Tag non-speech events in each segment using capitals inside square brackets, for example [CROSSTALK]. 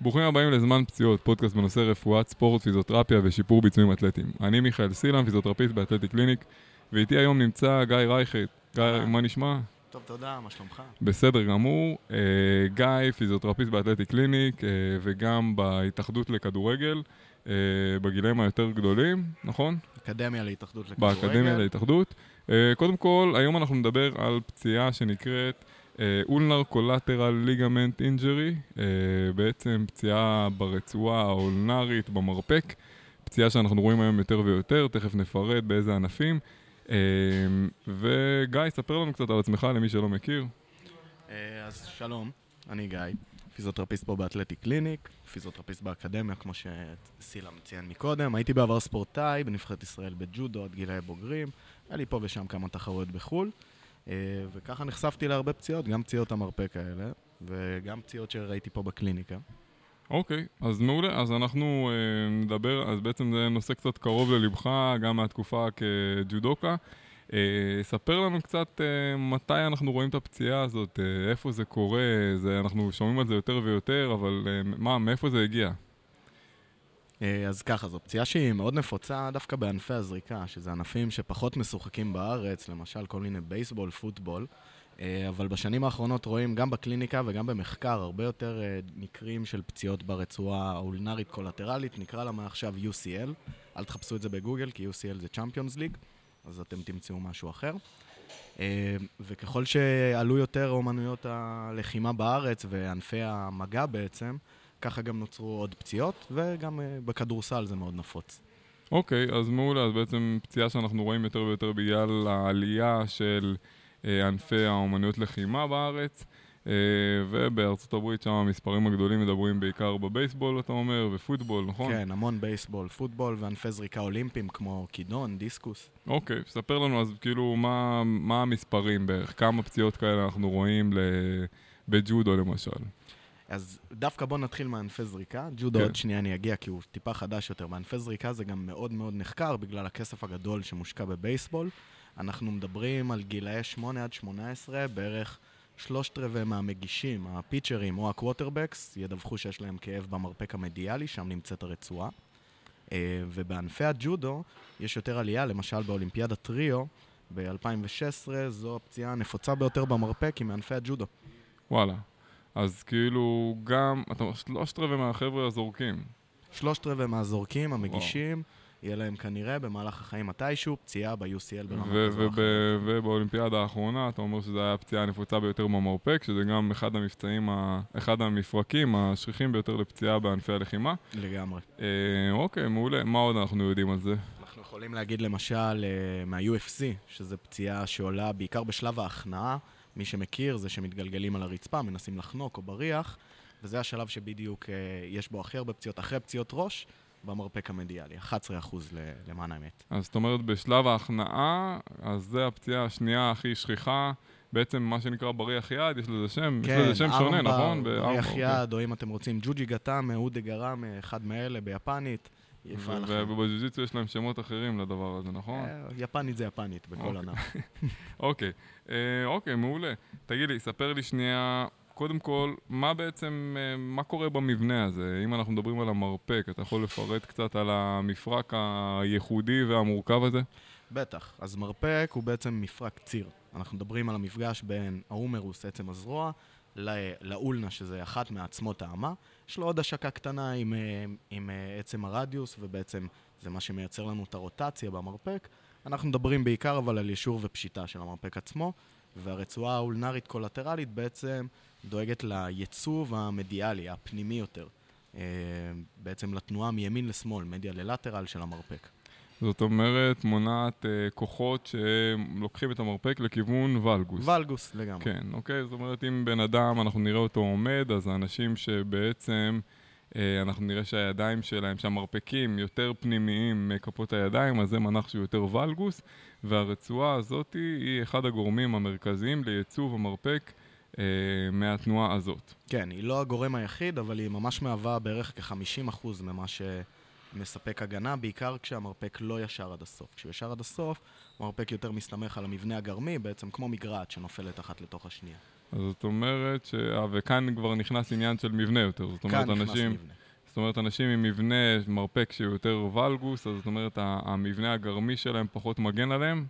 ברוכים הבאים לזמן פציעות, פודקאסט בנושא רפואת ספורט, פיזיותרפיה ושיפור ביצועים אתלטיים. אני מיכאל סילם, פיזיותרפיסט באתלטי קליניק, ואיתי היום נמצא גיא רייכט. גיא, מה נשמע? טוב, תודה, מה שלומך? בסדר גמור. אה, גיא, פיזיותרפיסט באתלטי קליניק, אה, וגם בהתאחדות לכדורגל, אה, בגילאים היותר גדולים, נכון? אקדמיה להתאחדות לכדורגל. באקדמיה להתאחדות. אה, קודם כל, היום אנחנו נדבר על פציעה שנקראת ulnar collateral ligament injury, בעצם פציעה ברצועה האולנרית, במרפק, פציעה שאנחנו רואים היום יותר ויותר, תכף נפרט באיזה ענפים. אה, וגיא, ספר לנו קצת על עצמך למי שלא מכיר. אה, אז שלום, אני גיא, פיזיותרפיסט פה באתלטי קליניק, פיזיותרפיסט באקדמיה, כמו שסילם ציין מקודם. הייתי בעבר ספורטאי בנבחרת ישראל בג'ודו עד גילאי בוגרים. היה לי פה ושם כמה תחרויות בחו"ל. אה, וככה נחשפתי להרבה פציעות, גם פציעות המרפק האלה, וגם פציעות שראיתי פה בקליניקה. אוקיי, אז מעולה. אז אנחנו אה, נדבר, אז בעצם זה נושא קצת קרוב ללבך, גם מהתקופה כג'ודוקה. אה, ספר לנו קצת אה, מתי אנחנו רואים את הפציעה הזאת, אה, איפה זה קורה, זה, אנחנו שומעים על זה יותר ויותר, אבל אה, מה, מאיפה זה הגיע? אה, אז ככה, זו פציעה שהיא מאוד נפוצה דווקא בענפי הזריקה, שזה ענפים שפחות משוחקים בארץ, למשל כל מיני בייסבול, פוטבול, אה, אבל בשנים האחרונות רואים גם בקליניקה וגם במחקר הרבה יותר אה, מקרים של פציעות ברצועה האולנרית קולטרלית, נקרא לה מעכשיו UCL. אל תחפשו את זה בגוגל, כי UCL זה Champions League, אז אתם תמצאו משהו אחר. וככל שעלו יותר אומנויות הלחימה בארץ וענפי המגע בעצם, ככה גם נוצרו עוד פציעות, וגם uh, בכדורסל זה מאוד נפוץ. אוקיי, okay, אז מעולה, אז בעצם פציעה שאנחנו רואים יותר ויותר בגלל העלייה של uh, ענפי האומנויות לחימה בארץ, uh, ובארצות הברית שם המספרים הגדולים מדברים בעיקר בבייסבול, אתה אומר, ופוטבול, נכון? כן, המון בייסבול, פוטבול וענפי זריקה אולימפיים כמו כידון, דיסקוס. אוקיי, okay, ספר לנו אז כאילו מה, מה המספרים בערך, כמה פציעות כאלה אנחנו רואים בג'ודו למשל. אז דווקא בוא נתחיל מענפי זריקה. ג'ודו כן. עוד שנייה אני אגיע כי הוא טיפה חדש יותר. מענפי זריקה זה גם מאוד מאוד נחקר בגלל הכסף הגדול שמושקע בבייסבול. אנחנו מדברים על גילאי 8 עד 18, בערך שלושת רבעי מהמגישים, הפיצ'רים או ה quarterbacks, ידווחו שיש להם כאב במרפק המדיאלי, שם נמצאת הרצועה. אה, ובענפי הג'ודו יש יותר עלייה, למשל באולימפיאדת ריו, ב-2016, זו הפציעה הנפוצה ביותר במרפק עם מענפי הג'ודו. וואלה. אז כאילו גם, אתה אומר, שלושת רבעי מהחבר'ה הזורקים. שלושת רבעי מהזורקים, המגישים, יהיה להם כנראה במהלך החיים מתישהו פציעה ב-UCL ברמה כזו או אחרת. ובאולימפיאדה האחרונה, אתה אומר שזו הייתה הפציעה הנפוצה ביותר במרפק, שזה גם אחד המבצעים, אחד המפרקים השכיחים ביותר לפציעה בענפי הלחימה. לגמרי. אה, אוקיי, מעולה. מה עוד אנחנו יודעים על זה? אנחנו יכולים להגיד למשל אה, מה-UFC, שזו פציעה שעולה בעיקר בשלב ההכנעה. מי שמכיר זה שמתגלגלים על הרצפה, מנסים לחנוק או בריח, וזה השלב שבדיוק אה, יש בו הכי הרבה פציעות, אחרי פציעות ראש, במרפק המדיאלי, 11% למען האמת. אז זאת אומרת, בשלב ההכנעה, אז זה הפציעה השנייה הכי שכיחה. בעצם מה שנקרא בריח יד, יש לזה שם, כן, יש לזה שם שונה, נכון? בריח אוקיי. יד, או אם אתם רוצים ג'וג'י גטאם, אודה גראם, אחד מאלה ביפנית. ובג'ו-ג'יצו יש להם שמות אחרים לדבר הזה, נכון? אה, יפנית זה יפנית בכל אוקיי. ענף. [LAUGHS] אוקיי, אה, אוקיי, מעולה. תגיד לי, ספר לי שנייה, קודם כל, מה בעצם, אה, מה קורה במבנה הזה? אם אנחנו מדברים על המרפק, אתה יכול לפרט קצת על המפרק הייחודי והמורכב הזה? בטח. אז מרפק הוא בעצם מפרק ציר. אנחנו מדברים על המפגש בין האומרוס, עצם הזרוע, לאולנה, שזה אחת מעצמות האמה. יש לו עוד השקה קטנה עם, אה, עם אה, עצם הרדיוס, ובעצם זה מה שמייצר לנו את הרוטציה במרפק. אנחנו מדברים בעיקר אבל על ישור ופשיטה של המרפק עצמו, והרצועה האולנרית קולטרלית בעצם דואגת לייצוב המדיאלי, הפנימי יותר. אה, בעצם לתנועה מימין לשמאל, מדיה ללטרל של המרפק. זאת אומרת, מונעת אה, כוחות שלוקחים את המרפק לכיוון ולגוס. ולגוס, לגמרי. כן, אוקיי? זאת אומרת, אם בן אדם, אנחנו נראה אותו עומד, אז האנשים שבעצם, אה, אנחנו נראה שהידיים שלהם, שהמרפקים יותר פנימיים מכפות הידיים, אז זה מנח שהוא יותר ולגוס, והרצועה הזאת היא אחד הגורמים המרכזיים לייצוב המרפק. אה, מהתנועה הזאת. כן, היא לא הגורם היחיד, אבל היא ממש מהווה בערך כ-50% ממה ש... מספק הגנה, בעיקר כשהמרפק לא ישר עד הסוף. כשהוא ישר עד הסוף, המרפק יותר מסתמך על המבנה הגרמי, בעצם כמו מגרעת שנופלת אחת לתוך השנייה. אז זאת אומרת ש... אה, וכאן כבר נכנס עניין של מבנה יותר. זאת אומרת, אנשים... מבנה. זאת אומרת, אנשים עם מבנה מרפק שהוא יותר ולגוס, אז זאת אומרת, המבנה הגרמי שלהם פחות מגן עליהם?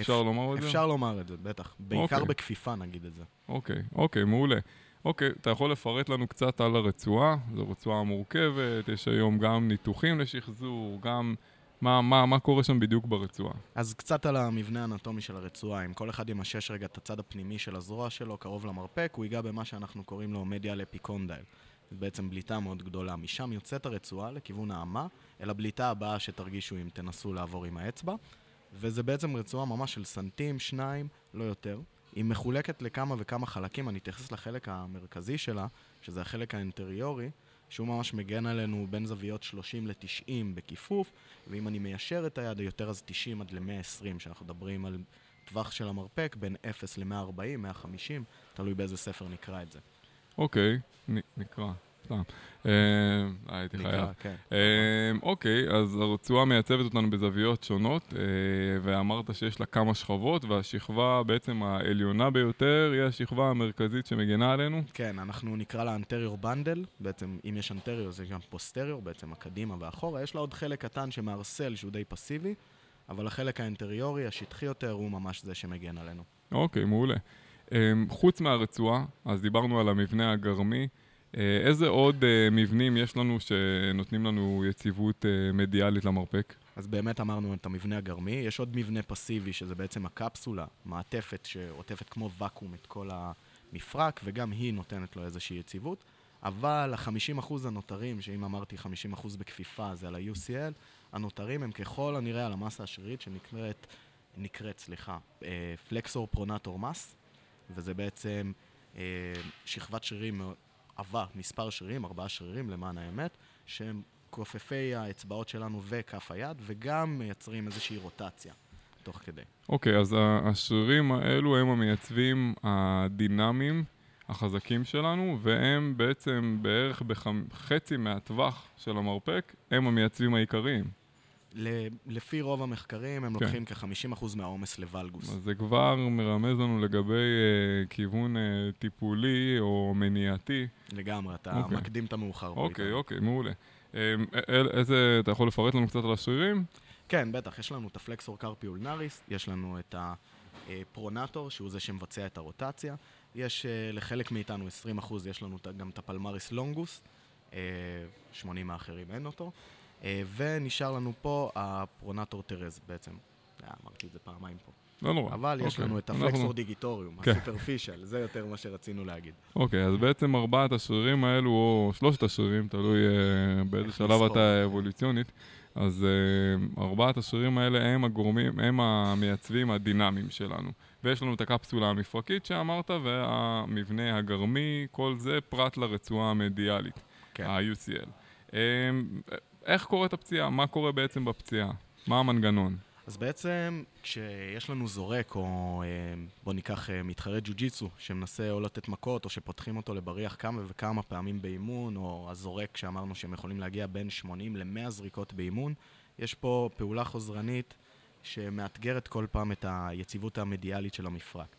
אפשר אפ- לומר את זה? אפשר לומר את זה, בטח. בעיקר אוקיי. בכפיפה נגיד את זה. אוקיי, אוקיי, מעולה. אוקיי, אתה יכול לפרט לנו קצת על הרצועה? זו רצועה מורכבת, יש היום גם ניתוחים לשחזור, גם... מה, מה, מה קורה שם בדיוק ברצועה? אז קצת על המבנה האנטומי של הרצועה. אם כל אחד ימשש רגע את הצד הפנימי של הזרוע שלו, קרוב למרפק, הוא ייגע במה שאנחנו קוראים לו מדיאל אפיקונדייל. זו בעצם בליטה מאוד גדולה. משם יוצאת הרצועה לכיוון האמה, אל הבליטה הבאה שתרגישו אם תנסו לעבור עם האצבע. וזה בעצם רצועה ממש של סנטים, שניים, לא יותר. היא מחולקת לכמה וכמה חלקים, אני אתייחס לחלק המרכזי שלה, שזה החלק האינטריורי, שהוא ממש מגן עלינו בין זוויות 30 ל-90 בכיפוף, ואם אני מיישר את היד היותר אז 90 עד ל-120, שאנחנו מדברים על טווח של המרפק בין 0 ל-140, 150, תלוי באיזה ספר נקרא את זה. אוקיי, נ, נקרא, סתם. אה, הייתי חייב. כן. אה, אוקיי, אז הרצועה מייצבת אותנו בזוויות שונות, אה, ואמרת שיש לה כמה שכבות, והשכבה בעצם העליונה ביותר היא השכבה המרכזית שמגנה עלינו. כן, אנחנו נקרא לה anterior bundle, בעצם אם יש anterior זה גם posterior, בעצם הקדימה והאחורה, יש לה עוד חלק קטן שמערסל שהוא די פסיבי, אבל החלק האינטריורי, השטחי יותר, הוא ממש זה שמגן עלינו. אוקיי, מעולה. אה, חוץ מהרצועה, אז דיברנו על המבנה הגרמי. אה, איזה עוד אה, מבנים יש לנו שנותנים לנו יציבות אה, מדיאלית למרפק? אז באמת אמרנו את המבנה הגרמי, יש עוד מבנה פסיבי שזה בעצם הקפסולה, מעטפת שעוטפת כמו ואקום את כל המפרק, וגם היא נותנת לו איזושהי יציבות. אבל ה-50% הנותרים, שאם אמרתי 50% בכפיפה זה על ה-UCL, הנותרים הם ככל הנראה על המסה השרירית שנקראת, נקראת, סליחה, פלקסור פרונטור מס, וזה בעצם שכבת שרירים עבה, מספר שרירים, ארבעה שרירים למען האמת, שהם כופפי האצבעות שלנו וכף היד, וגם מייצרים איזושהי רוטציה תוך כדי. אוקיי, אז ה- השרירים האלו הם המייצבים הדינמיים החזקים שלנו, והם בעצם בערך בחצי מהטווח של המרפק, הם המייצבים העיקריים. לפי רוב המחקרים, הם כן. לוקחים כ-50% מהעומס לוולגוס. אז זה כבר מרמז לנו לגבי אה, כיוון אה, טיפולי או מניעתי. לגמרי, אתה אוקיי. מקדים את המאוחר. אוקיי, בעיקר. אוקיי, מעולה. אה, אל- איזה, אתה יכול לפרט לנו קצת על השרירים? כן, בטח, יש לנו את הפלקסור קרפי אולנריס, יש לנו את הפרונטור, שהוא זה שמבצע את הרוטציה. יש אה, לחלק מאיתנו 20%, יש לנו גם את הפלמריס לונגוס, אה, 80 האחרים אין אותו. אה, ונשאר לנו פה הפרונטור טרז בעצם. אה, אמרתי את זה פעמיים פה. לא נורא. אבל יש אוקיי. לנו את הפלקסור דיגיטוריום, כן. הסופרפישל, זה יותר מה שרצינו להגיד. אוקיי, אז בעצם ארבעת השרירים האלו, או שלושת השרירים, תלוי אה, באיזה שלב. אתה אבולוציונית, אז ארבעת השרירים האלה הם הגורמים, הם המייצבים הדינמיים שלנו. ויש לנו את הקפסולה המפרקית שאמרת, והמבנה הגרמי, כל זה פרט לרצועה המדיאלית, כן. ה-UCL. איך קורית הפציעה? מה קורה בעצם בפציעה? מה המנגנון? אז בעצם, כשיש לנו זורק, או אה, בוא ניקח אה, מתחרה ג'ו-ג'יצו, שמנסה או לתת מכות, או שפותחים אותו לבריח כמה וכמה פעמים באימון, או הזורק שאמרנו שהם יכולים להגיע בין 80 ל-100 זריקות באימון, יש פה פעולה חוזרנית שמאתגרת כל פעם את היציבות המדיאלית של המפרק.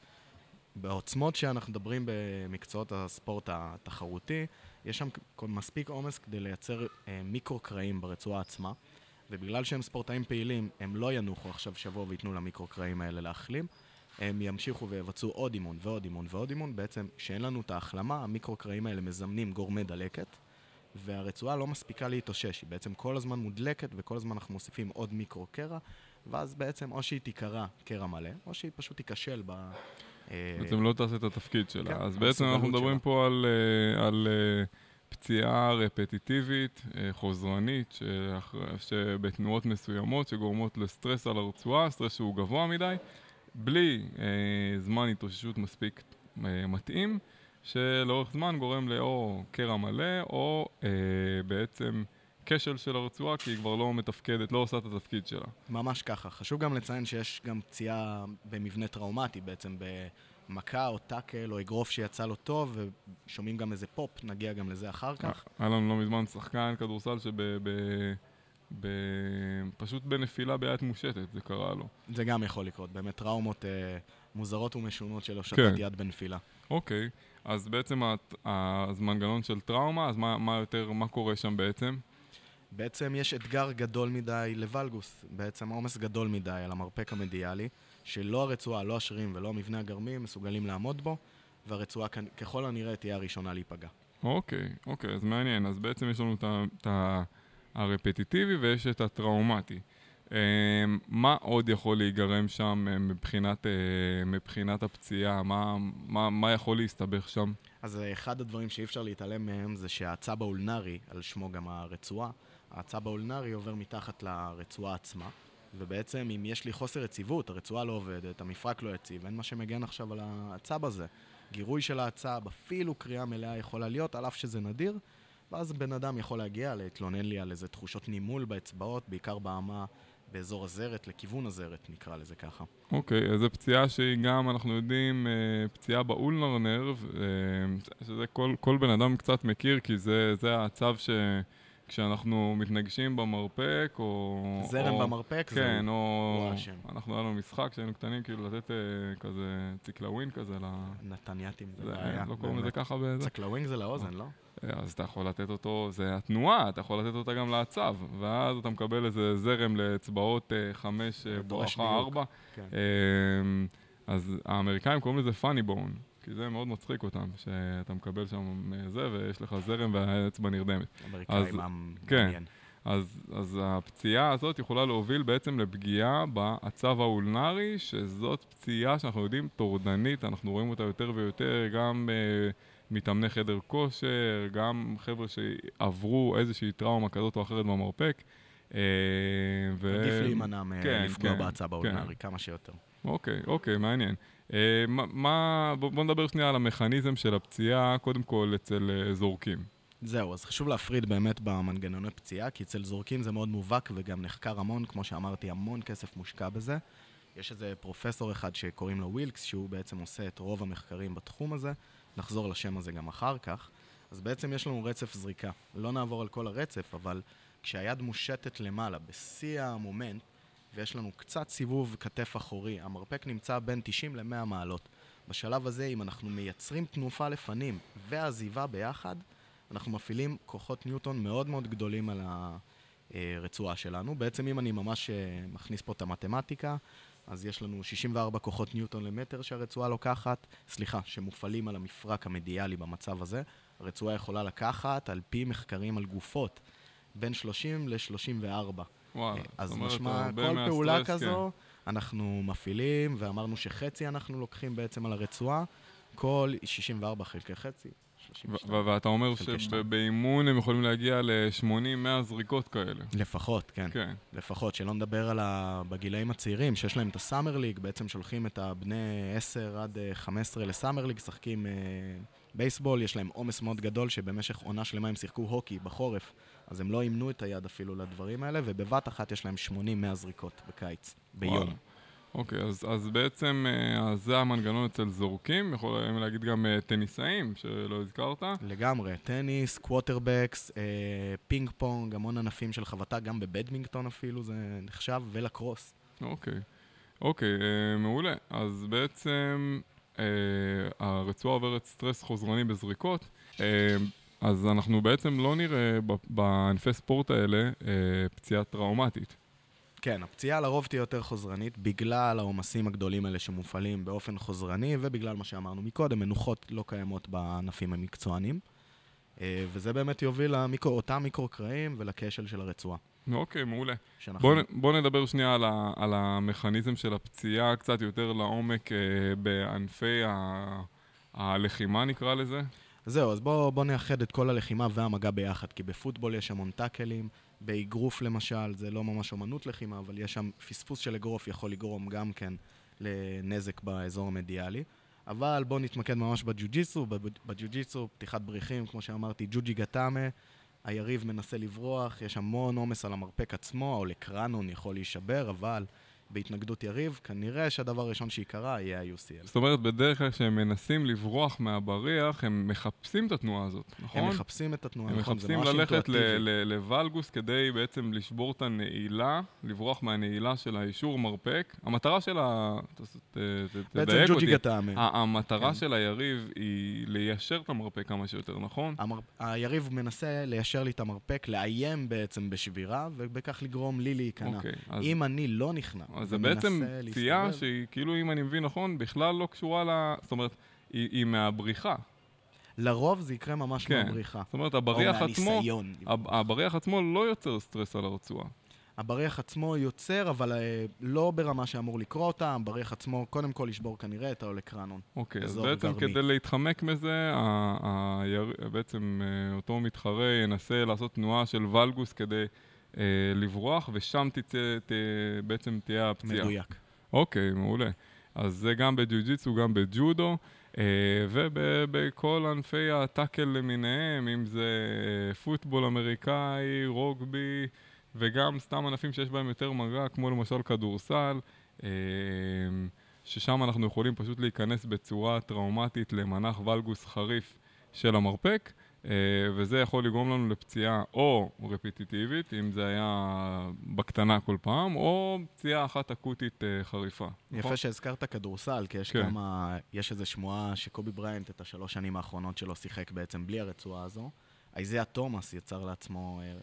בעוצמות שאנחנו מדברים במקצועות הספורט התחרותי, יש שם מספיק עומס כדי לייצר אה, מיקרו-קרעים ברצועה עצמה. ובגלל שהם ספורטאים פעילים, הם לא ינוחו עכשיו שבוע וייתנו למיקרו-קרעים האלה להחלים. הם ימשיכו ויבצעו עוד אימון ועוד אימון ועוד אימון. בעצם, כשאין לנו את ההחלמה, המיקרו-קרעים האלה מזמנים גורמי דלקת, והרצועה לא מספיקה להתאושש. היא בעצם כל הזמן מודלקת, וכל הזמן אנחנו מוסיפים עוד מיקרו-קרע, ואז בעצם או שהיא תיקרע קרע מלא, או שהיא פשוט תיכשל ב... אה, בעצם לא תעשה את התפקיד שלה. כן, אז בעצם אנחנו מדברים שלה. פה על, אה, על אה, פציעה רפטיטיבית, אה, חוזרנית, שבתנועות מסוימות שגורמות לסטרס על הרצועה, סטרס שהוא גבוה מדי, בלי אה, זמן התאוששות מספיק אה, מתאים, שלאורך זמן גורם לאו קרע מלא, או אה, בעצם כשל של הרצועה, כי היא כבר לא מתפקדת, לא עושה את התפקיד שלה. ממש ככה. חשוב גם לציין שיש גם פציעה במבנה טראומטי, בעצם במכה או טאקל או אגרוף שיצא לו טוב, ושומעים גם איזה פופ, נגיע גם לזה אחר כך. היה לנו לא מזמן שחקן כדורסל ב... פשוט בנפילה ביד מושטת, זה קרה לו. זה גם יכול לקרות, באמת טראומות אה, מוזרות ומשונות של הושטת כן. יד בנפילה. אוקיי, אז בעצם הת- אז מנגנון של טראומה, אז מה, מה יותר, מה קורה שם בעצם? בעצם יש אתגר גדול מדי לוולגוס, בעצם עומס גדול מדי על המרפק המדיאלי, שלא הרצועה, לא השרירים ולא המבנה הגרמי מסוגלים לעמוד בו, והרצועה ככל הנראה תהיה הראשונה להיפגע. אוקיי, אוקיי, אז מעניין. אז בעצם יש לנו את הרפטיטיבי ויש את הטראומטי. אה, מה עוד יכול להיגרם שם אה, מבחינת, אה, מבחינת הפציעה? מה, מה, מה יכול להסתבך שם? אז אה, אחד הדברים שאי אפשר להתעלם מהם זה שהצב האולנרי, על שמו גם הרצועה, הצב האולנרי עובר מתחת לרצועה עצמה, ובעצם אם יש לי חוסר יציבות, הרצועה לא עובדת, המפרק לא יציב, אין מה שמגן עכשיו על הצב הזה. גירוי של הצב, אפילו קריאה מלאה יכולה להיות, על אף שזה נדיר, ואז בן אדם יכול להגיע להתלונן לי על איזה תחושות נימול באצבעות, בעיקר באמה, באזור הזרת, לכיוון הזרת, נקרא לזה ככה. אוקיי, אז זו פציעה שהיא גם, אנחנו יודעים, אה, פציעה באולנר נרב, אה, שזה כל, כל בן אדם קצת מכיר, כי זה, זה הצו שכשאנחנו מתנגשים במרפק, או... זרם או, במרפק, כן, זה... או... הוא האשם. אנחנו היה לנו משחק כשהיינו קטנים, כאילו לתת אה, כזה ציקלווין כזה ל... נתניאתים זה זה, בעיה. לא קוראים לזה. ככה בזה? צקלווינג זה לאוזן, לא? אז אתה יכול לתת אותו, זה התנועה, אתה יכול לתת אותה גם לעצב, ואז אתה מקבל איזה זרם לאצבעות אה, חמש אה, בואכה. ארבע. כן. אמ, אז האמריקאים קוראים לזה פאני בון, כי זה מאוד מצחיק אותם, שאתה מקבל שם זה ויש לך זרם והאצבע נרדמת. אמריקאים, עם כן. מעניין. אז, אז הפציעה הזאת יכולה להוביל בעצם לפגיעה בעצב האולנרי, שזאת פציעה שאנחנו יודעים טורדנית, אנחנו רואים אותה יותר ויותר, גם אה, מתאמני חדר כושר, גם חבר'ה שעברו איזושהי טראומה כזאת או אחרת במרפק. אה, ו... עדיף להימנע כן, מלפגוע כן, בעצב כן. האולנרי כמה שיותר. אוקיי, אוקיי, מעניין. אה, מה- בוא נדבר שנייה על המכניזם של הפציעה, קודם כל אצל אה, זורקים. זהו, אז חשוב להפריד באמת במנגנוני פציעה, כי אצל זורקים זה מאוד מובהק וגם נחקר המון, כמו שאמרתי, המון כסף מושקע בזה. יש איזה פרופסור אחד שקוראים לו ווילקס, שהוא בעצם עושה את רוב המחקרים בתחום הזה. נחזור לשם הזה גם אחר כך. אז בעצם יש לנו רצף זריקה. לא נעבור על כל הרצף, אבל כשהיד מושטת למעלה, בשיא המומנט, ויש לנו קצת סיבוב כתף אחורי, המרפק נמצא בין 90 ל-100 מעלות. בשלב הזה, אם אנחנו מייצרים תנופה לפנים ועזיבה ביחד, אנחנו מפעילים כוחות ניוטון מאוד מאוד גדולים על הרצועה שלנו. בעצם אם אני ממש אה, מכניס פה את המתמטיקה, אז יש לנו 64 כוחות ניוטון למטר שהרצועה לוקחת, סליחה, שמופעלים על המפרק המדיאלי במצב הזה. הרצועה יכולה לקחת, על פי מחקרים על גופות, בין 30 ל-34. אז זאת אומרת, משמע, הרבה כל פעולה כן. כזו, אנחנו מפעילים, ואמרנו שחצי אנחנו לוקחים בעצם על הרצועה, כל 64 חלקי חצי, ו- 32. ו- ואתה אומר. שבאימון הם יכולים להגיע ל-80-100 זריקות כאלה. לפחות, כן. כן. לפחות, שלא נדבר על ה... בגילאים הצעירים, שיש להם את ה summer league, בעצם שולחים את הבני 10 עד אה, 15 ל summer league, משחקים אה, בייסבול, יש להם עומס מאוד גדול, שבמשך עונה שלמה הם שיחקו הוקי בחורף, אז הם לא אימנו את היד אפילו לדברים האלה, ובבת אחת יש להם 80-100 זריקות בקיץ, ביום. וואלה. אוקיי, אז, אז בעצם אה, אז זה המנגנון אצל זורקים, יכולים להגיד גם אה, טניסאים, שלא הזכרת. לגמרי, טניס, quarterbacks, אה, פינג פונג, המון ענפים של חבטה, גם בבדמינגטון אפילו זה נחשב, ולקרוס. אוקיי, אוקיי, אה, מעולה. אז בעצם אה, הרצועה עוברת סטרס חוזרני בזריקות, אה, אז אנחנו בעצם לא נראה בענפי ספורט האלה אה, פציעה טראומטית. כן, הפציעה לרוב תהיה יותר חוזרנית בגלל העומסים הגדולים האלה שמופעלים באופן חוזרני ובגלל מה שאמרנו מקודם, מנוחות לא קיימות בענפים המקצוענים. אה, וזה באמת יוביל לאותם מיקרו-קרעים ולכשל של הרצועה. אוקיי, מעולה. שאנחנו... בוא, נ- בוא נדבר שנייה על, ה, על המכניזם של הפציעה קצת יותר לעומק אה, בענפי ה, הלחימה נקרא לזה. זהו, אז בואו בוא נאחד את כל הלחימה והמגע ביחד, כי בפוטבול יש המון טאקלים, באגרוף למשל, זה לא ממש אומנות לחימה, אבל יש שם פספוס של אגרוף יכול לגרום גם כן לנזק באזור המדיאלי. אבל בואו נתמקד ממש בג'ו-ג'יצו, בב- בג'ו-ג'יצו, פתיחת בריחים, כמו שאמרתי, ג'וג'י גטאמה, היריב מנסה לברוח, יש המון עומס על המרפק עצמו, או לקרנון יכול להישבר, אבל בהתנגדות יריב, כנראה שהדבר הראשון שיקרה יהיה ה-UCL. זאת אומרת, בדרך כלל כשהם מנסים לברוח מהבריח, הם מחפשים את התנועה הזאת, נכון? הם מחפשים את התנועה, הם נכון? זה מחפשים ממש ללכת ל- אינטואיטיבי. ל- לוולגוס כדי בעצם לשבור את הנעילה, לברוח מהנעילה של האישור מרפק. המטרה של ה... בעצם ג'וג'י. גטאמה. המטרה כן. של היריב היא ליישר את המרפק כמה שיותר, נכון? המר... היריב מנסה ליישר לי את המרפק, לאיים בעצם בשבירה, ובכך לגרום לי להיכנע. אוקיי, אז... אם אני לא נכנע, אז זה בעצם פציעה שהיא, כאילו, אם אני מבין נכון, בכלל לא קשורה ל... זאת אומרת, היא, היא מהבריחה. לרוב זה יקרה ממש כן. מהבריחה. זאת אומרת, או הבריח עצמו, הבריח עצמו לא יוצר סטרס על הרצועה. הבריח עצמו יוצר, אבל אה, לא ברמה שאמור לקרוא אותה, הבריח עצמו קודם כל ישבור כנראה את האולקרנון. אוקיי, אז בעצם גרמי. כדי להתחמק מזה, ה- הירי- בעצם אה, אותו מתחרה ינסה לעשות תנועה של ולגוס כדי אה, לברוח, ושם תצא, ת, בעצם תהיה הפציעה. מדויק. אוקיי, מעולה. אז זה גם בג'יו-ג'יצו, גם בג'ודו, אה, ובכל ענפי הטאקל למיניהם, אם זה אה, פוטבול אמריקאי, רוגבי, וגם סתם ענפים שיש בהם יותר מגע, כמו למשל כדורסל, אה, ששם אנחנו יכולים פשוט להיכנס בצורה טראומטית למנח ולגוס חריף של המרפק. Uh, וזה יכול לגרום לנו לפציעה או רפיטיטיבית, אם זה היה בקטנה כל פעם, או פציעה אחת אקוטית uh, חריפה. נכון? יפה שהזכרת כדורסל, כי יש כן. כמה... יש איזו שמועה שקובי בריינט את השלוש שנים האחרונות שלו שיחק בעצם בלי הרצועה הזו. אייזיה תומאס יצר לעצמו אה,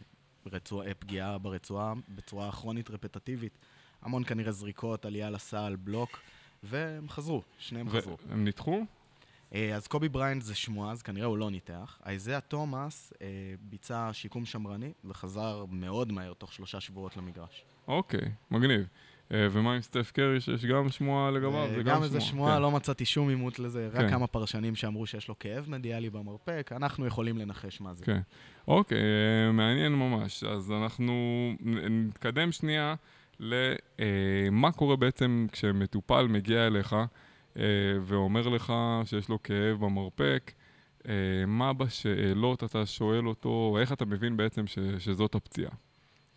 רצוע, אה, פגיעה ברצועה בצורה כרונית רפטטיבית. המון כנראה זריקות, עלייה לסל, בלוק, והם חזרו, שניהם חזרו. והם ניתחו? אה, אז קובי בריינט זה שמועה, אז כנראה הוא לא ניתח. אייזיה תומאס אה, ביצע שיקום שמרני וחזר מאוד מהר, תוך שלושה שבועות למגרש. אוקיי, מגניב. אה, ומה עם סטף קרי, שיש גם שמועה לגביו? אה, זה גם איזה שמועה, כן. לא מצאתי שום עימות לזה, רק כן. כמה פרשנים שאמרו שיש לו כאב מדיאלי במרפק, אנחנו יכולים לנחש מה זה. כן. אוקיי, אה, מעניין ממש. אז אנחנו נתקדם שנייה למה קורה בעצם כשמטופל מגיע אליך ואומר לך שיש לו כאב במרפק. אה, מה בשאלות אתה שואל אותו, איך אתה מבין בעצם ש, שזאת הפציעה?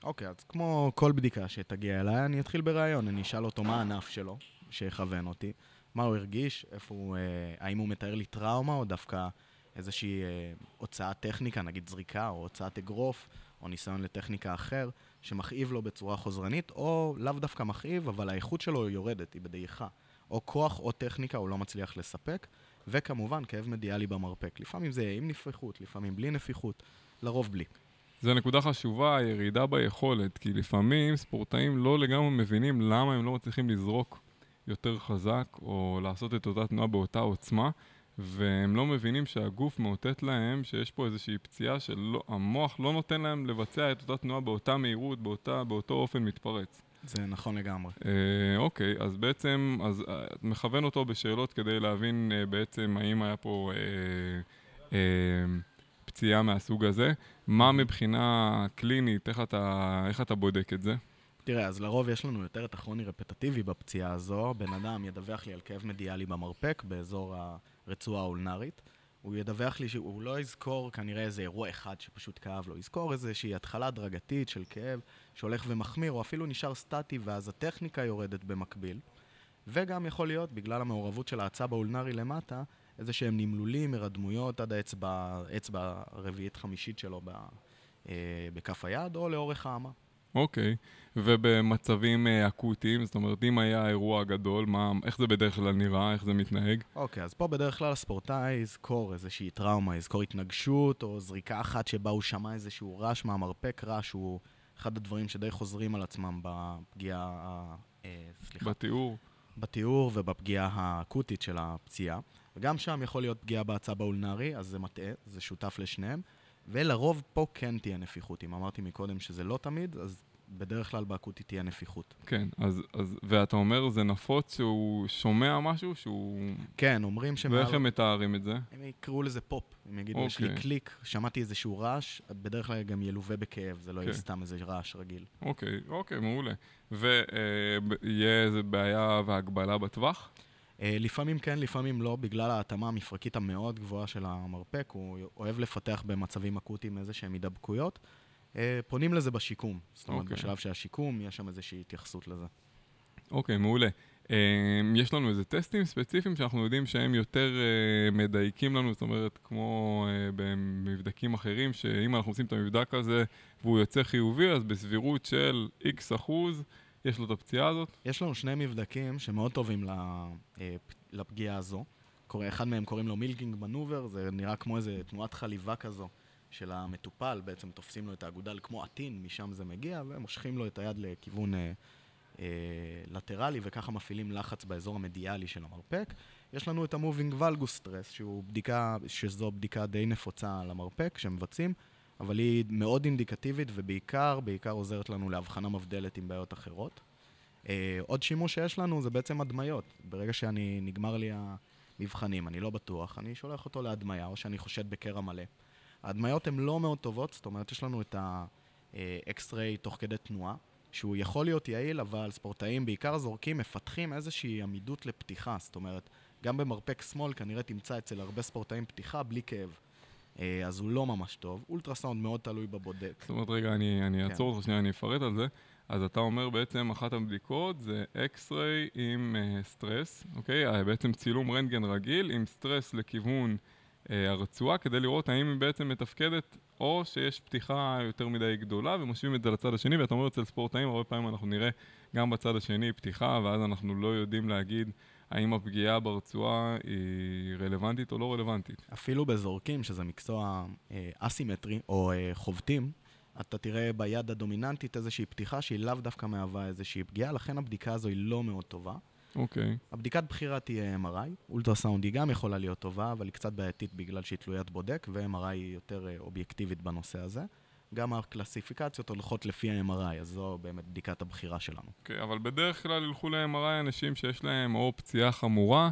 אוקיי, אז כמו כל בדיקה שתגיע אליי, אני אתחיל בראיון, אני אשאל אותו מה הענף שלו, שיכוון אותי, מה הוא הרגיש, איפה הוא, אה, האם הוא מתאר לי טראומה, או דווקא איזושהי אה, הוצאת טכניקה, נגיד זריקה, או הוצאת אגרוף, או ניסיון לטכניקה אחר, שמכאיב לו בצורה חוזרנית, או לאו דווקא מכאיב, אבל האיכות שלו יורדת, היא בדעיכה. או כוח או טכניקה הוא לא מצליח לספק, וכמובן כאב מדיאלי במרפק. לפעמים זה עם נפיחות, לפעמים בלי נפיחות, לרוב בלי. זו נקודה חשובה, הירידה ביכולת, כי לפעמים ספורטאים לא לגמרי מבינים למה הם לא מצליחים לזרוק יותר חזק, או לעשות את אותה תנועה באותה עוצמה, והם לא מבינים שהגוף מאותת להם שיש פה איזושהי פציעה שהמוח לא נותן להם לבצע את אותה תנועה באותה מהירות, באותה, באותו אופן מתפרץ. זה נכון לגמרי. אה, אוקיי, אז בעצם, אז אה, את מכוון אותו בשאלות כדי להבין אה, בעצם האם היה פה אה, אה, פציעה מהסוג הזה. מה מבחינה קלינית, איך אתה, איך אתה בודק את זה? תראה, אז לרוב יש לנו יותר את הכרוני רפטטיבי בפציעה הזו. בן אדם ידווח לי על כאב מדיאלי במרפק באזור הרצועה האולנרית. הוא ידווח לי שהוא לא יזכור כנראה איזה אירוע אחד שפשוט כאב לו. יזכור איזושהי התחלה הדרגתית של כאב שהולך ומחמיר, או אפילו נשאר סטטי ואז הטכניקה יורדת במקביל. וגם יכול להיות, בגלל המעורבות של העצב האולנרי למטה, איזה שהם נמלולים, הרדמויות עד האצבע, האצבע הרביעית-חמישית שלו ב, אה, בכף היד, או לאורך האמה. אוקיי, ובמצבים אה, אקוטיים, זאת אומרת, אם היה אירוע גדול, מה, איך זה בדרך כלל נראה, איך זה מתנהג? אוקיי, אז פה בדרך כלל הספורטאי יזכור איזושהי טראומה, יזכור התנגשות או זריקה אחת שבה הוא שמע איזשהו רעש מהמרפק, רעש הוא אחד הדברים שדי חוזרים על עצמם בפגיעה, אה, סליחה, בתיאור? בתיאור ובפגיעה האקוטית של הפציעה. וגם שם יכול להיות פגיעה בעצב האולנרי, אז זה מטעה, זה שותף לשניהם. ולרוב פה כן תהיה נפיחות. אם אמרתי מקודם שזה לא תמיד, אז בדרך כלל באקוטית תהיה נפיחות. כן, אז, אז, ואתה אומר, זה נפוץ שהוא שומע משהו, שהוא... כן, אומרים שמעל... ואיך הם מתארים את זה? הם יקראו לזה פופ. הם יגידו, יש לי אוקיי. קליק, שמעתי איזשהו רעש, בדרך כלל גם ילווה בכאב, זה לא יהיה כן. סתם איזה רעש רגיל. אוקיי, אוקיי, מעולה. ויהיה איזה בעיה והגבלה בטווח? אה, לפעמים כן, לפעמים לא, בגלל ההתאמה המפרקית המאוד גבוהה של המרפק, הוא אוהב לפתח במצבים אקוטיים איזה שהם הידבקויות. אה, פונים לזה בשיקום. זאת אומרת, אוקיי. בשלב של השיקום, יש שם איזושהי התייחסות לזה. אוקיי, מעולה. אמ, יש לנו איזה טסטים ספציפיים שאנחנו יודעים שהם יותר אה, מדייקים לנו, זאת אומרת, כמו אה, במבדקים אחרים, שאם אנחנו עושים את המבדק הזה והוא יוצא חיובי, אז בסבירות של איקס אחוז, יש לו את הפציעה הזאת? יש לנו שני מבדקים שמאוד טובים לפגיעה הזו. אחד מהם קוראים לו מילקינג מנובר, זה נראה כמו איזה תנועת חליבה כזו של המטופל, בעצם תופסים לו את האגודל כמו עטין, משם זה מגיע, ומושכים לו את היד לכיוון אה, אה, לטרלי, וככה מפעילים לחץ באזור המדיאלי של המרפק. יש לנו את ה-Moving Valgus Stress, שהוא בדיקה, שזו בדיקה די נפוצה על המרפק שמבצעים, אבל היא מאוד אינדיקטיבית, ובעיקר, בעיקר עוזרת לנו להבחנה מבדלת עם בעיות אחרות. אה, עוד שימוש שיש לנו זה בעצם הדמיות. ברגע שאני, נגמר לי המבחנים, אני לא בטוח, אני שולח אותו להדמיה, או שאני חושד בקרע מלא. ההדמיות הן לא מאוד טובות, זאת אומרת, יש לנו את ה-X-ray תוך כדי תנועה, שהוא יכול להיות יעיל, אבל ספורטאים, בעיקר זורקים, מפתחים איזושהי עמידות לפתיחה. זאת אומרת, גם במרפק שמאל כנראה תמצא אצל הרבה ספורטאים פתיחה בלי כאב. אה, אז הוא לא ממש טוב. אולטרסאונד מאוד תלוי בבודק. זאת אומרת, רגע, אני, אני כן. אעצור אותך שנייה, אני אפרט על זה. אז אתה אומר בעצם אחת הבדיקות זה X-ray עם uh, stress, אוקיי? בעצם צילום רנטגן רגיל עם סטרס לכיוון הרצועה, כדי לראות האם היא בעצם מתפקדת או שיש פתיחה יותר מדי גדולה ומשווים את זה לצד השני, ואתה אומר אצל ספורטאים, הרבה פעמים אנחנו נראה גם בצד השני פתיחה, ואז אנחנו לא יודעים להגיד האם הפגיעה ברצועה היא רלוונטית או לא רלוונטית. אפילו בזורקים, שזה מקצוע אה, אסימטרי, או אה, חובטים, אתה תראה ביד הדומיננטית איזושהי פתיחה שהיא לאו דווקא מהווה איזושהי פגיעה, לכן הבדיקה הזו היא לא מאוד טובה. אוקיי. Okay. הבדיקת בחירה תהיה MRI, אולטרסאונד היא גם יכולה להיות טובה, אבל היא קצת בעייתית בגלל שהיא תלוית בודק, ו-MRI היא יותר אה, אובייקטיבית בנושא הזה. גם הקלסיפיקציות הולכות לפי ה-MRI, אז זו באמת בדיקת הבחירה שלנו. אוקיי, okay, אבל בדרך כלל ילכו ל-MRI אנשים שיש להם או פציעה חמורה,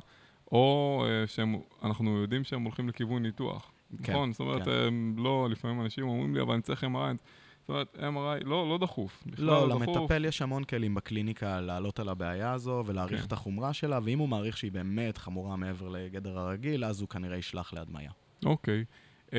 או uh, שאנחנו יודעים שהם הולכים לכיוון ניתוח. כן, נכון? זאת אומרת, כן. לא, לפעמים אנשים אומרים לי, אבל אני צריך MRI. זאת אומרת, MRI לא, לא דחוף. לא, לא למטפל. יש המון כלים בקליניקה לעלות על הבעיה הזו ולהעריך כן. את החומרה שלה, ואם הוא מעריך שהיא באמת חמורה מעבר לגדר הרגיל, אז הוא כנראה ישלח להדמיה. אוקיי. Um,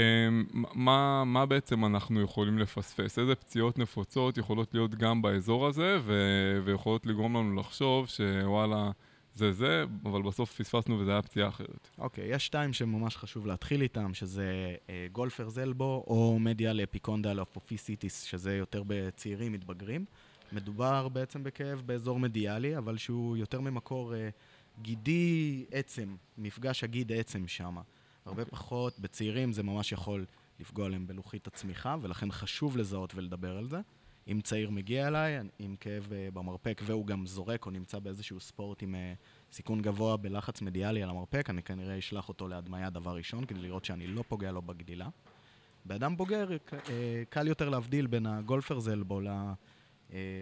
מה, מה בעצם אנחנו יכולים לפספס? איזה פציעות נפוצות יכולות להיות גם באזור הזה, ו- ויכולות לגרום לנו לחשוב שוואלה... זה זה, אבל בסוף פספסנו וזה היה פציעה אחרת. אוקיי, okay, יש שתיים שממש חשוב להתחיל איתם, שזה אה, גולפר זלבו או מדיה לאפיקונדל אפופיסיטיס, שזה יותר בצעירים מתבגרים. מדובר בעצם בכאב באזור מדיאלי, אבל שהוא יותר ממקור אה, גידי עצם, מפגש הגיד עצם שם. הרבה okay. אוקיי. פחות, בצעירים זה ממש יכול לפגוע להם בלוחית הצמיחה, ולכן חשוב לזהות ולדבר על זה. אם צעיר מגיע אליי עם כאב uh, במרפק והוא גם זורק או נמצא באיזשהו ספורט עם uh, סיכון גבוה בלחץ מדיאלי על המרפק, אני כנראה אשלח אותו להדמיה דבר ראשון כדי לראות שאני לא פוגע לו בגדילה. באדם בוגר uh, קל יותר להבדיל בין הגולפר זלבו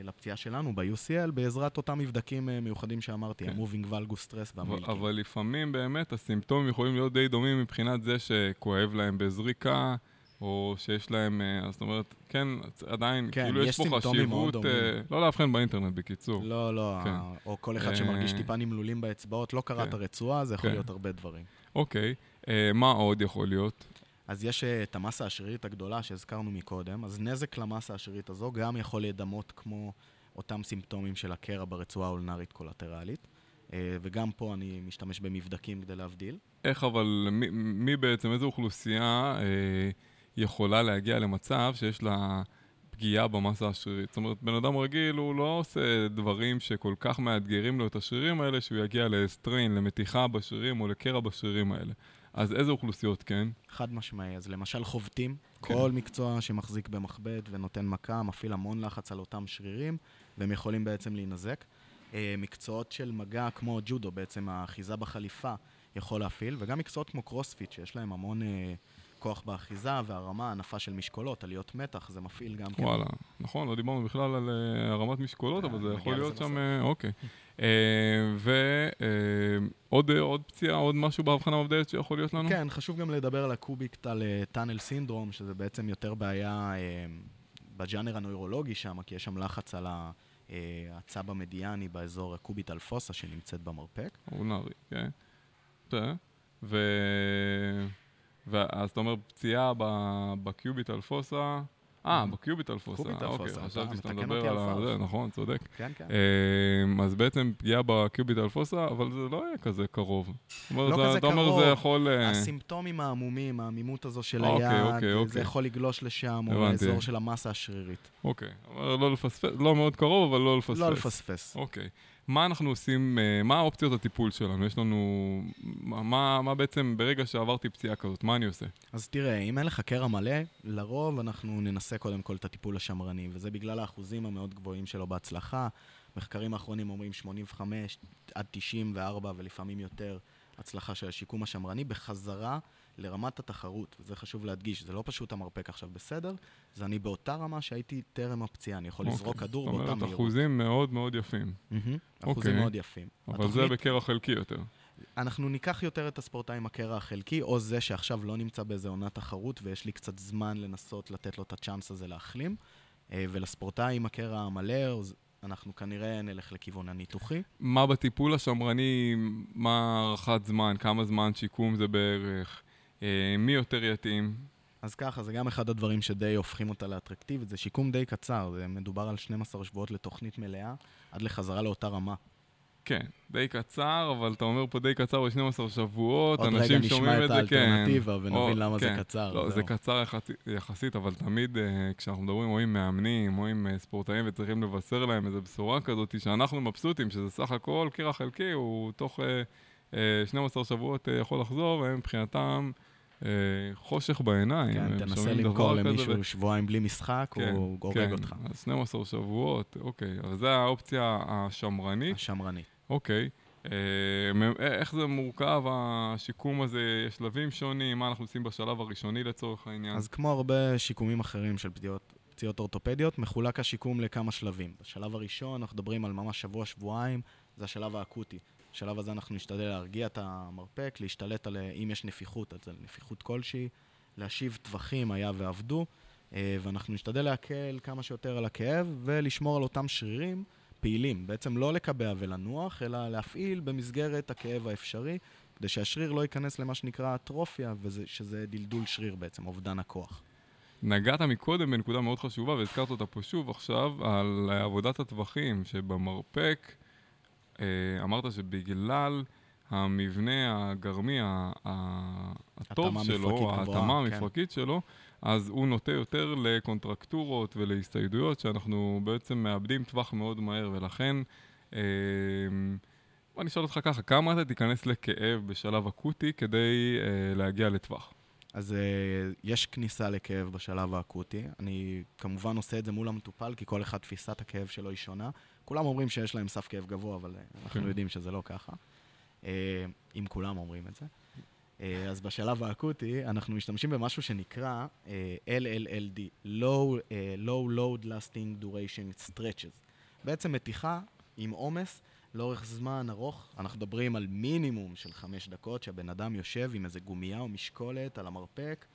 לפציעה שלנו ב-UCL בעזרת אותם מבדקים מיוחדים שאמרתי, כן. ה-Moving Valgus Stress והמילקינג. אבל לפעמים באמת הסימפטומים יכולים להיות די דומים מבחינת זה שכואב להם בזריקה. או שיש להם, אה, זאת אומרת, כן, עדיין, כן, כאילו יש, יש פה חשיבות, uh, לא לאבחן באינטרנט בקיצור. לא, לא, כן. או כל אחד שמרגיש טיפה נמלולים באצבעות, לא קרא כן. את הרצועה, זה יכול כן. להיות הרבה דברים. אוקיי, uh, מה עוד יכול להיות? אז יש את המסה השרירית הגדולה שהזכרנו מקודם, אז נזק למסה השרירית הזו גם יכול להידמות כמו אותם סימפטומים של הקרע ברצועה האולנרית קולטרלית. וגם פה אני משתמש במבדקים כדי להבדיל. איך אבל, מי, מי בעצם, איזו אוכלוסייה אה, יכולה להגיע למצב שיש לה פגיעה במסה השרירית. זאת אומרת, בן אדם רגיל הוא לא עושה דברים שכל כך מאתגרים לו את השרירים האלה, שהוא יגיע לסטריין, למתיחה בשרירים או לקרע בשרירים האלה. אז איזה אוכלוסיות כן? חד משמעי. אז למשל חובטים, כן. כל מקצוע שמחזיק במכבד ונותן מכה, מפעיל המון לחץ על אותם שרירים, והם יכולים בעצם להינזק. אה, מקצועות של מגע כמו ג'ודו, בעצם האחיזה בחליפה, יכול להפעיל, וגם מקצועות כמו קרוספיט, שיש להם המון... אה, כוח באחיזה והרמה, הנפה של משקולות, עליות מתח, זה מפעיל גם כן. וואלה, נכון, לא דיברנו בכלל על uh, הרמת משקולות, אבל זה יכול להיות שם, uh, אוקיי. ועוד עוד פציעה, עוד משהו בהבחנה מבדלת שיכול להיות לנו? כן, חשוב גם לדבר על הקוביקטל טאנל סינדרום, שזה בעצם יותר בעיה בג'אנר הנוירולוגי שם, כי יש שם לחץ על ה... הצב המדיאני באזור הקוביטל פוסה שנמצאת במרפק. אולנרי, כן. ו... ואז אתה אומר פציעה בקיוביט אלפוסה, אה, בקיוביטל פוסה. קוביטל אוקיי, פוסה, אתה חשבתי שאתה מדבר על ה... זה, נכון, צודק. כן, כן. אמ, אז בעצם פגיעה בקיוביטל פוסה, אבל זה לא יהיה כזה קרוב. לא זה- כזה אתה אומר קרוב. זה יכול... אה, הסימפטומים העמומים, העמימות הזו של אוקיי, היד, אוקיי, אוקיי. זה יכול לגלוש לשם, או. לאזור של המסה השרירית. אוקיי, אבל לא לפספס, לא מאוד קרוב, אבל לא לפספס. לא לפספס. אוקיי. מה אנחנו עושים, אה, מה האופציות הטיפול שלנו? יש לנו... מה, מה בעצם, ברגע שעברתי פציעה כזאת, מה אני עושה? אז תראה, אם אין לך קרע מלא, לרוב אנחנו ננסה קודם כל את הטיפול השמרני, וזה בגלל האחוזים המאוד גבוהים שלו בהצלחה. מחקרים האחרונים אומרים 85 עד 94 ולפעמים יותר הצלחה של השיקום השמרני בחזרה לרמת התחרות. וזה חשוב להדגיש, זה לא פשוט המרפק עכשיו בסדר, זה אני באותה רמה שהייתי טרם הפציעה, אני יכול לזרוק אוקיי. כדור זאת באותה אומרת, מהירות. אחוזים מאוד מאוד יפים. אחוזים אוקיי. מאוד יפים. אבל זה התוכנית- בקרע חלקי יותר. אנחנו ניקח יותר את הספורטאי עם הקרע החלקי, או זה שעכשיו לא נמצא באיזה עונת תחרות ויש לי קצת זמן לנסות לתת לו את הצ'אנס הזה להחלים. אה, ולספורטאי עם הקרע המלא, אנחנו כנראה נלך לכיוון הניתוחי. מה בטיפול השמרני, מה הארכת זמן, כמה זמן שיקום זה בערך, מי יותר יתאים? אז ככה, זה גם אחד הדברים שדי הופכים אותה לאטרקטיבית, זה שיקום די קצר, זה מדובר על 12 שבועות לתוכנית מלאה, עד לחזרה לאותה רמה. כן, די קצר, אבל אתה אומר פה די קצר ב-12 שבועות, עוד רגע אנשים נשמע שומעים את את זה, כן. האלטרנטיבה ונבין או- למה זה כן. קצר, לא, זהו. זה קצר יחסית, יחסית, אבל תמיד אה, כשאנחנו מדברים או עם מאמנים או עם אה, ספורטאים וצריכים לבשר להם איזו בשורה כזאת, שאנחנו מבסוטים, שזה סך הכל קרע חלקי, הוא תוך אה, אה, 12 שבועות אה, יכול לחזור, והם מבחינתם אה, חושך בעיניים. כן, תנסה למכור למישהו ו- שבועיים בלי משחק, כן, הוא הורג כן, אותך. אז 12 שבועות, אוקיי. אז זו האופציה השמרנית. השמרני. אוקיי. אה, מ- איך זה מורכב, השיקום הזה? יש שלבים שונים? מה אנחנו עושים בשלב הראשוני לצורך העניין? אז כמו הרבה שיקומים אחרים של פציעות, פציעות אורתופדיות, מחולק השיקום לכמה שלבים. בשלב הראשון אנחנו מדברים על ממש שבוע-שבועיים, זה השלב האקוטי. בשלב הזה אנחנו נשתדל להרגיע את המרפק, להשתלט על אם יש נפיחות, אז על נפיחות כלשהי, להשיב טווחים היה ועבדו, אה, ואנחנו נשתדל להקל כמה שיותר על הכאב ולשמור על אותם שרירים פעילים. בעצם לא לקבע ולנוח, אלא להפעיל במסגרת הכאב האפשרי, כדי שהשריר לא ייכנס למה שנקרא אטרופיה, שזה דלדול שריר בעצם, אובדן הכוח. נגעת מקודם בנקודה מאוד חשובה, והזכרת אותה פה שוב עכשיו, על עבודת הטווחים, שבמרפק אמרת שבגלל המבנה הגרמי הטוב שלו, ההתאמה כן. המפרקית שלו, אז הוא נוטה יותר לקונטרקטורות ולהסתיידויות, שאנחנו בעצם מאבדים טווח מאוד מהר, ולכן... אה, בוא נשאל אותך ככה, כמה אתה תיכנס לכאב בשלב אקוטי כדי אה, להגיע לטווח? אז uh, יש כניסה לכאב בשלב האקוטי. אני כמובן עושה את זה מול המטופל, כי כל אחד תפיסת הכאב שלו היא שונה. כולם אומרים שיש להם סף כאב גבוה, אבל uh, אנחנו כן. יודעים שזה לא ככה. Uh, אם כולם אומרים את זה. Uh, אז בשלב האקוטי אנחנו משתמשים במשהו שנקרא LLLD, Low, Low Load Lasting Duration Stretches. בעצם מתיחה עם עומס לאורך זמן ארוך. אנחנו מדברים על מינימום של חמש דקות, שהבן אדם יושב עם איזה גומייה או משקולת על המרפק.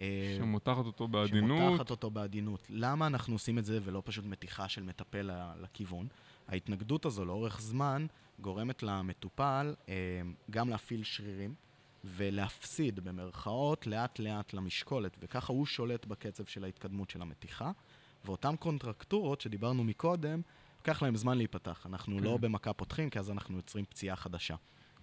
אה, שמותחת אותו בעדינות. שמותחת אותו בעדינות. למה אנחנו עושים את זה ולא פשוט מתיחה של מטפל לכיוון? ההתנגדות הזו לאורך זמן גורמת למטופל אה, גם להפעיל שרירים ולהפסיד במרכאות לאט לאט למשקולת, וככה הוא שולט בקצב של ההתקדמות של המתיחה. ואותן קונטרקטורות שדיברנו מקודם, לוקח להם זמן להיפתח. אנחנו כן. לא במכה פותחים, כי אז אנחנו יוצרים פציעה חדשה.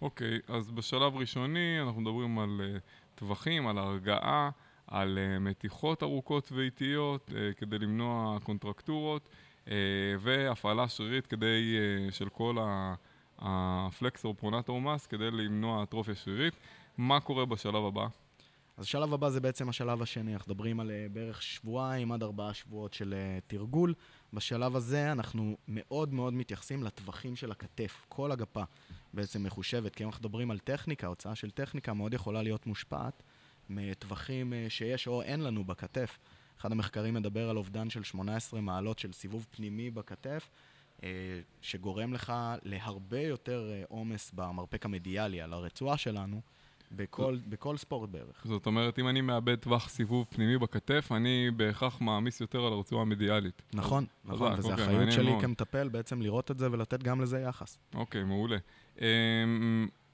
אוקיי, אז בשלב ראשוני אנחנו מדברים על uh, טווחים, על הרגעה, על uh, מתיחות ארוכות ואיטיות uh, כדי למנוע קונטרקטורות, uh, והפעלה שרירית כדי, של כל הפלקסור פרונטור מס כדי למנוע אטרופיה שרירית. מה קורה בשלב הבא? אז השלב הבא זה בעצם השלב השני, אנחנו מדברים על בערך שבועיים עד ארבעה שבועות של תרגול. בשלב הזה אנחנו מאוד מאוד מתייחסים לטווחים של הכתף, כל הגפה בעצם מחושבת, כי אם אנחנו מדברים על טכניקה, הוצאה של טכניקה מאוד יכולה להיות מושפעת מטווחים uh, שיש או אין לנו בכתף. אחד המחקרים מדבר על אובדן של 18 מעלות של סיבוב פנימי בכתף, uh, שגורם לך להרבה יותר uh, עומס במרפק המדיאלי, על הרצועה שלנו, בכל, בכל ספורט בערך. זאת אומרת, אם אני מאבד טווח סיבוב פנימי בכתף, אני בהכרח מעמיס יותר על הרצועה המדיאלית. נכון, אז- נכון, וזו אוקיי, אחריות שלי מאוד. כמטפל בעצם לראות את זה ולתת גם לזה יחס. אוקיי, מעולה.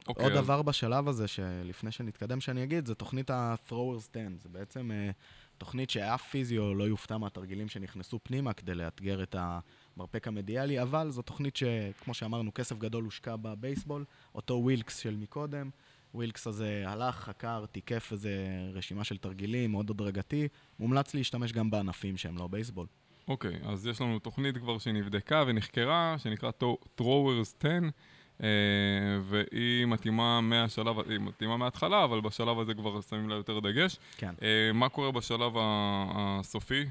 אמ, אוקיי, עוד דבר בשלב הזה, שלפני שנתקדם שאני אגיד, זה תוכנית ה-thrower stand. זה בעצם uh, תוכנית שאף פיזיו לא יופתע מהתרגילים שנכנסו פנימה כדי לאתגר את המרפק המדיאלי, אבל זו תוכנית שכמו שאמרנו, כסף גדול הושקע בבייסבול, אותו ווילקס של מקודם. ווילקס הזה הלך, חקר, תיקף איזה רשימה של תרגילים, מאוד הדרגתי. מומלץ להשתמש גם בענפים שהם לא בייסבול. אוקיי, okay, אז יש לנו תוכנית כבר שנבדקה ונחקרה, שנקרא Throwers 10. Uh, והיא מתאימה מהשלב, היא מתאימה מההתחלה, אבל בשלב הזה כבר שמים לה יותר דגש. כן. Uh, מה קורה בשלב הסופי?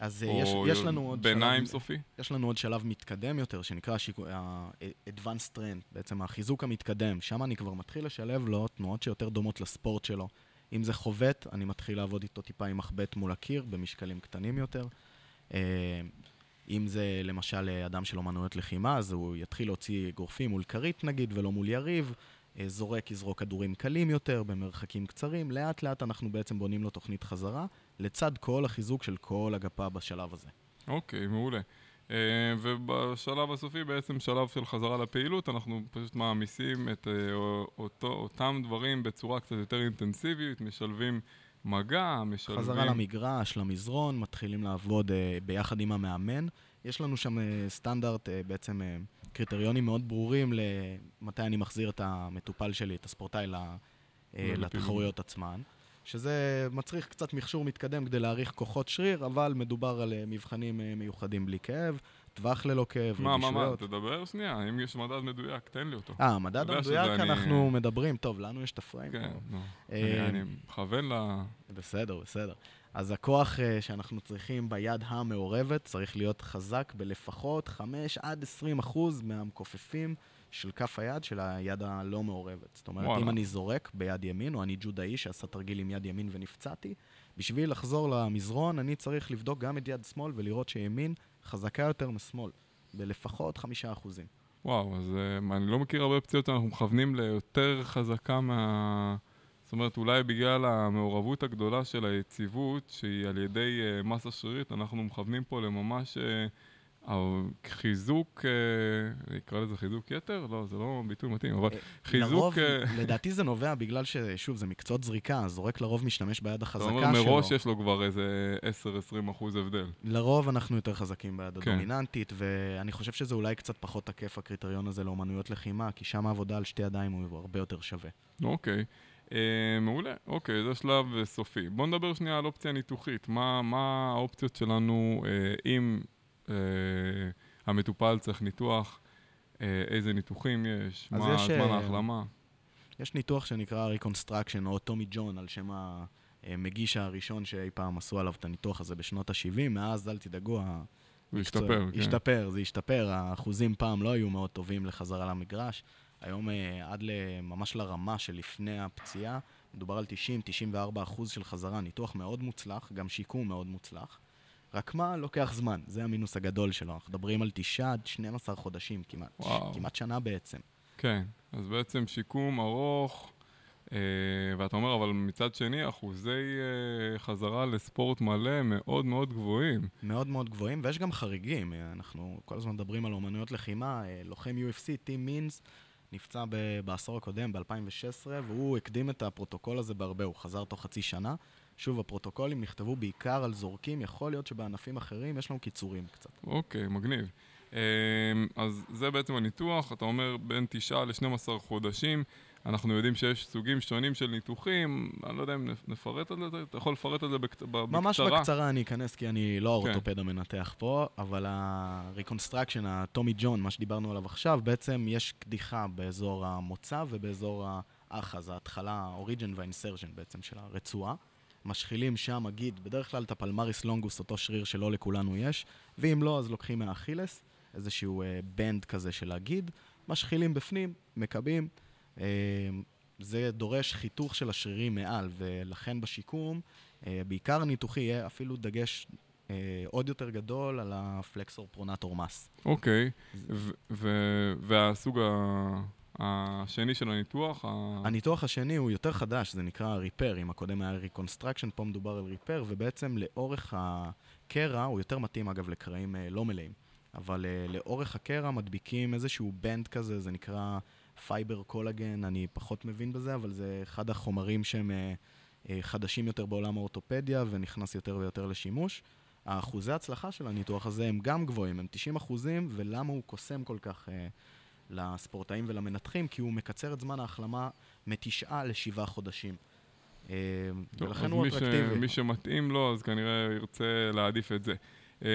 אז אה, יש, יש לנו עוד שלב... ביניים סופי? יש לנו עוד שלב מתקדם יותר, שנקרא שיקו, ה-Advanced Ten, בעצם החיזוק המתקדם. שם אני כבר מתחיל לשלב לו תנועות שיותר דומות לספורט שלו. אם זה חובט, אני מתחיל לעבוד איתו טיפה עם מחבט מול הקיר, במשקלים קטנים יותר. אם זה למשל אדם של אומנויות לחימה, אז הוא יתחיל להוציא גורפים מול כרית נגיד, ולא מול יריב. אה, זורק, יזרוק כדורים קלים יותר, במרחקים קצרים. לאט לאט אנחנו בעצם בונים לו תוכנית חזרה, לצד כל החיזוק של כל הגפה בשלב הזה. אוקיי, okay, מעולה. Uh, ובשלב הסופי, בעצם שלב של חזרה לפעילות, אנחנו פשוט מעמיסים את uh, אותו, אותם דברים בצורה קצת יותר אינטנסיבית, משלבים מגע, משלבים... חזרה למגרש, למזרון, מתחילים לעבוד uh, ביחד עם המאמן. יש לנו שם uh, סטנדרט, uh, בעצם uh, קריטריונים מאוד ברורים למתי אני מחזיר את המטופל שלי, את הספורטאי, לתחרויות עצמן. שזה מצריך קצת מכשור מתקדם כדי להעריך כוחות שריר, אבל מדובר על מבחנים מיוחדים בלי כאב, טווח ללא כאב, מה, רגישויות. מה, מה, תדבר שנייה, אם יש מדד מדויק, תן לי אותו. אה, מדד המדויק אנחנו אני... מדברים, טוב, לנו יש את הפריים. כן, נו, אני מכוון ל... בסדר, בסדר. אז הכוח uh, שאנחנו צריכים ביד המעורבת צריך להיות חזק בלפחות 5 עד 20 אחוז מהמכופפים של כף היד של היד הלא מעורבת. זאת אומרת, וואלה. אם אני זורק ביד ימין, או אני ג'ודאי שעשה תרגיל עם יד ימין ונפצעתי, בשביל לחזור למזרון אני צריך לבדוק גם את יד שמאל ולראות שימין חזקה יותר משמאל, בלפחות 5 אחוזים. וואו, אז uh, אני לא מכיר הרבה פציעות, אנחנו מכוונים ליותר חזקה מה... זאת אומרת, אולי בגלל המעורבות הגדולה של היציבות, שהיא על ידי uh, מסה שרירית, אנחנו מכוונים פה לממש uh, חיזוק, uh, נקרא לזה חיזוק יתר? לא, זה לא ביטוי מתאים, אבל חיזוק... לרוב, uh, לדעתי זה נובע בגלל ששוב, זה מקצועות זריקה, זורק לרוב משתמש ביד החזקה שלו. זאת אומרת, מראש יש לו כבר איזה 10-20 אחוז הבדל. לרוב אנחנו יותר חזקים ביד כן. הדומיננטית, ואני חושב שזה אולי קצת פחות תקף הקריטריון הזה לאומנויות לחימה, כי שם העבודה על שתי ידיים הוא הרבה יותר שווה. אוקיי. אה, מעולה, אוקיי, זה שלב אה, סופי. בואו נדבר שנייה על אופציה ניתוחית. מה, מה האופציות שלנו אה, אם אה, המטופל צריך ניתוח, אה, איזה ניתוחים יש, מה יש, זמן אה, ההחלמה? יש ניתוח שנקרא Reconstruction, או טומי ג'ון, על שם המגיש הראשון שאי פעם עשו עליו את הניתוח הזה בשנות ה-70, מאז, אל תדאגו, זה השתפר, כן. השתפר, זה השתפר, האחוזים פעם לא היו מאוד טובים לחזרה למגרש. היום עד ממש לרמה שלפני הפציעה, מדובר על 90-94 אחוז של חזרה, ניתוח מאוד מוצלח, גם שיקום מאוד מוצלח. רק מה, לוקח זמן, זה המינוס הגדול שלו. אנחנו מדברים על 9 עד 12 חודשים כמעט, וואו. כמעט שנה בעצם. כן, אז בעצם שיקום ארוך, אה, ואתה אומר, אבל מצד שני, אחוזי אה, חזרה לספורט מלא מאוד מאוד גבוהים. מאוד מאוד גבוהים, ויש גם חריגים. אנחנו כל הזמן מדברים על אומנויות לחימה, אה, לוחם UFC, טים מינס, נפצע ב- בעשור הקודם, ב-2016, והוא הקדים את הפרוטוקול הזה בהרבה, הוא חזר תוך חצי שנה. שוב, הפרוטוקולים נכתבו בעיקר על זורקים, יכול להיות שבענפים אחרים יש לנו קיצורים קצת. אוקיי, מגניב. אמ, אז זה בעצם הניתוח, אתה אומר בין 9 ל-12 חודשים. אנחנו יודעים שיש סוגים שונים של ניתוחים, אני לא יודע אם נפרט על זה, אתה יכול לפרט על זה בקצרה? ממש בקצרה אני אכנס, כי אני לא כן. האורתופד המנתח פה, אבל ה-reconstruction, הטומי ג'ון, מה שדיברנו עליו עכשיו, בעצם יש קדיחה באזור המוצא ובאזור האחז, ההתחלה, ה-origin וה-insertion בעצם של הרצועה. משחילים שם, אגיד, בדרך כלל את הפלמריס לונגוס, אותו שריר שלא לכולנו יש, ואם לא, אז לוקחים מהאכילס, איזשהו band uh, כזה של הגיד, משחילים בפנים, מקבעים. Uh, זה דורש חיתוך של השרירים מעל, ולכן בשיקום, uh, בעיקר הניתוחי יהיה אפילו דגש uh, עוד יותר גדול על ה flexor pronator mass. אוקיי, והסוג ה... השני של הניתוח? הניתוח השני הוא יותר חדש, זה נקרא repair, אם הקודם היה reconstruction, פה מדובר על repair, ובעצם לאורך הקרע, הוא יותר מתאים אגב לקרעים אה, לא מלאים, אבל אה, לאורך הקרע מדביקים איזשהו band כזה, זה נקרא fiber collagen, אני פחות מבין בזה, אבל זה אחד החומרים שהם אה, חדשים יותר בעולם האורתופדיה ונכנס יותר ויותר לשימוש. האחוזי ההצלחה של הניתוח הזה הם גם גבוהים, הם 90 אחוזים, ולמה הוא קוסם כל כך לספורטאים ולמנתחים? כי הוא מקצר את זמן ההחלמה מתשעה לשבעה חודשים. אה, טוב, ולכן הוא ש- אטרקטיבי. מי שמתאים לו, אז כנראה ירצה להעדיף את זה. אמ,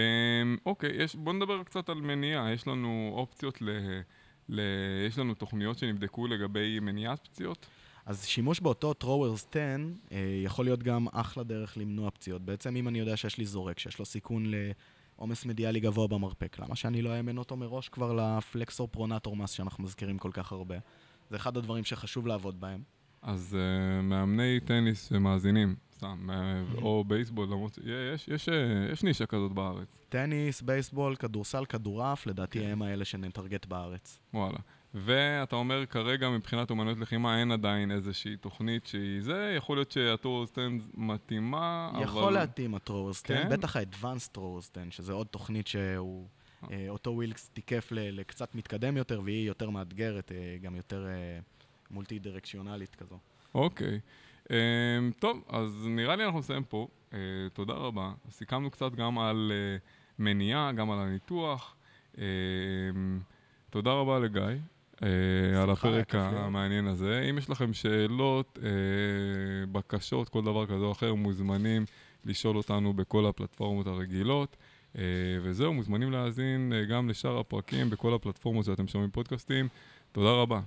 אוקיי, יש, בוא נדבר קצת על מניעה. יש לנו אופציות ל... ל... יש לנו תוכניות שנבדקו לגבי מניעת פציעות? אז שימוש באותו Throwers 10 אה, יכול להיות גם אחלה דרך למנוע פציעות. בעצם אם אני יודע שיש לי זורק, שיש לו סיכון לעומס מדיאלי גבוה במרפק, למה שאני לא אאמן אותו מראש כבר ל flexor pronator mass שאנחנו מזכירים כל כך הרבה? זה אחד הדברים שחשוב לעבוד בהם. אז uh, מאמני טניס שמאזינים, סתם, uh, או בייסבול, למרות שיש יש, אה, יש נישה כזאת בארץ, טניס, בייסבול, כדורסל, כדורעף, לדעתי הם האלה שנטרגט בארץ. וואלה. ואתה אומר כרגע מבחינת אומנויות לחימה אין עדיין איזושהי תוכנית שהיא זה, יכול להיות שה Throwers Ten מתאימה, אבל... יכול להתאים ה Throwers 10, כן? בטח Throwers 10, שזה עוד תוכנית שהוא... אה, אותו ווילקס תיקף לקצת מתקדם יותר, והיא יותר מאתגרת, אה, גם יותר אה, מולטי דירקציונלית כזו. אוקיי. Um, טוב, אז נראה לי אנחנו נסיים פה. Uh, תודה רבה. סיכמנו קצת גם על uh, מניעה, גם על הניתוח. Um, תודה רבה לגיא. Uh, על הפרק. המעניין הזה. אם יש לכם שאלות, uh, בקשות, כל דבר כזה או אחר, מוזמנים לשאול אותנו בכל הפלטפורמות הרגילות. Uh, וזהו, מוזמנים להאזין גם לשאר הפרקים בכל הפלטפורמות שאתם שומעים פודקאסטים. תודה רבה.